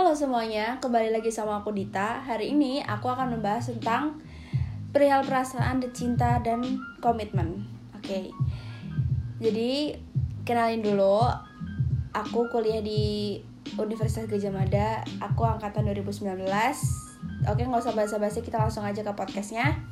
Halo semuanya, kembali lagi sama aku Dita. Hari ini aku akan membahas tentang perihal perasaan, cinta, dan komitmen. Oke, jadi kenalin dulu. Aku kuliah di Universitas Gajah Mada. Aku angkatan 2019. Oke, nggak usah basa-basi, kita langsung aja ke podcastnya.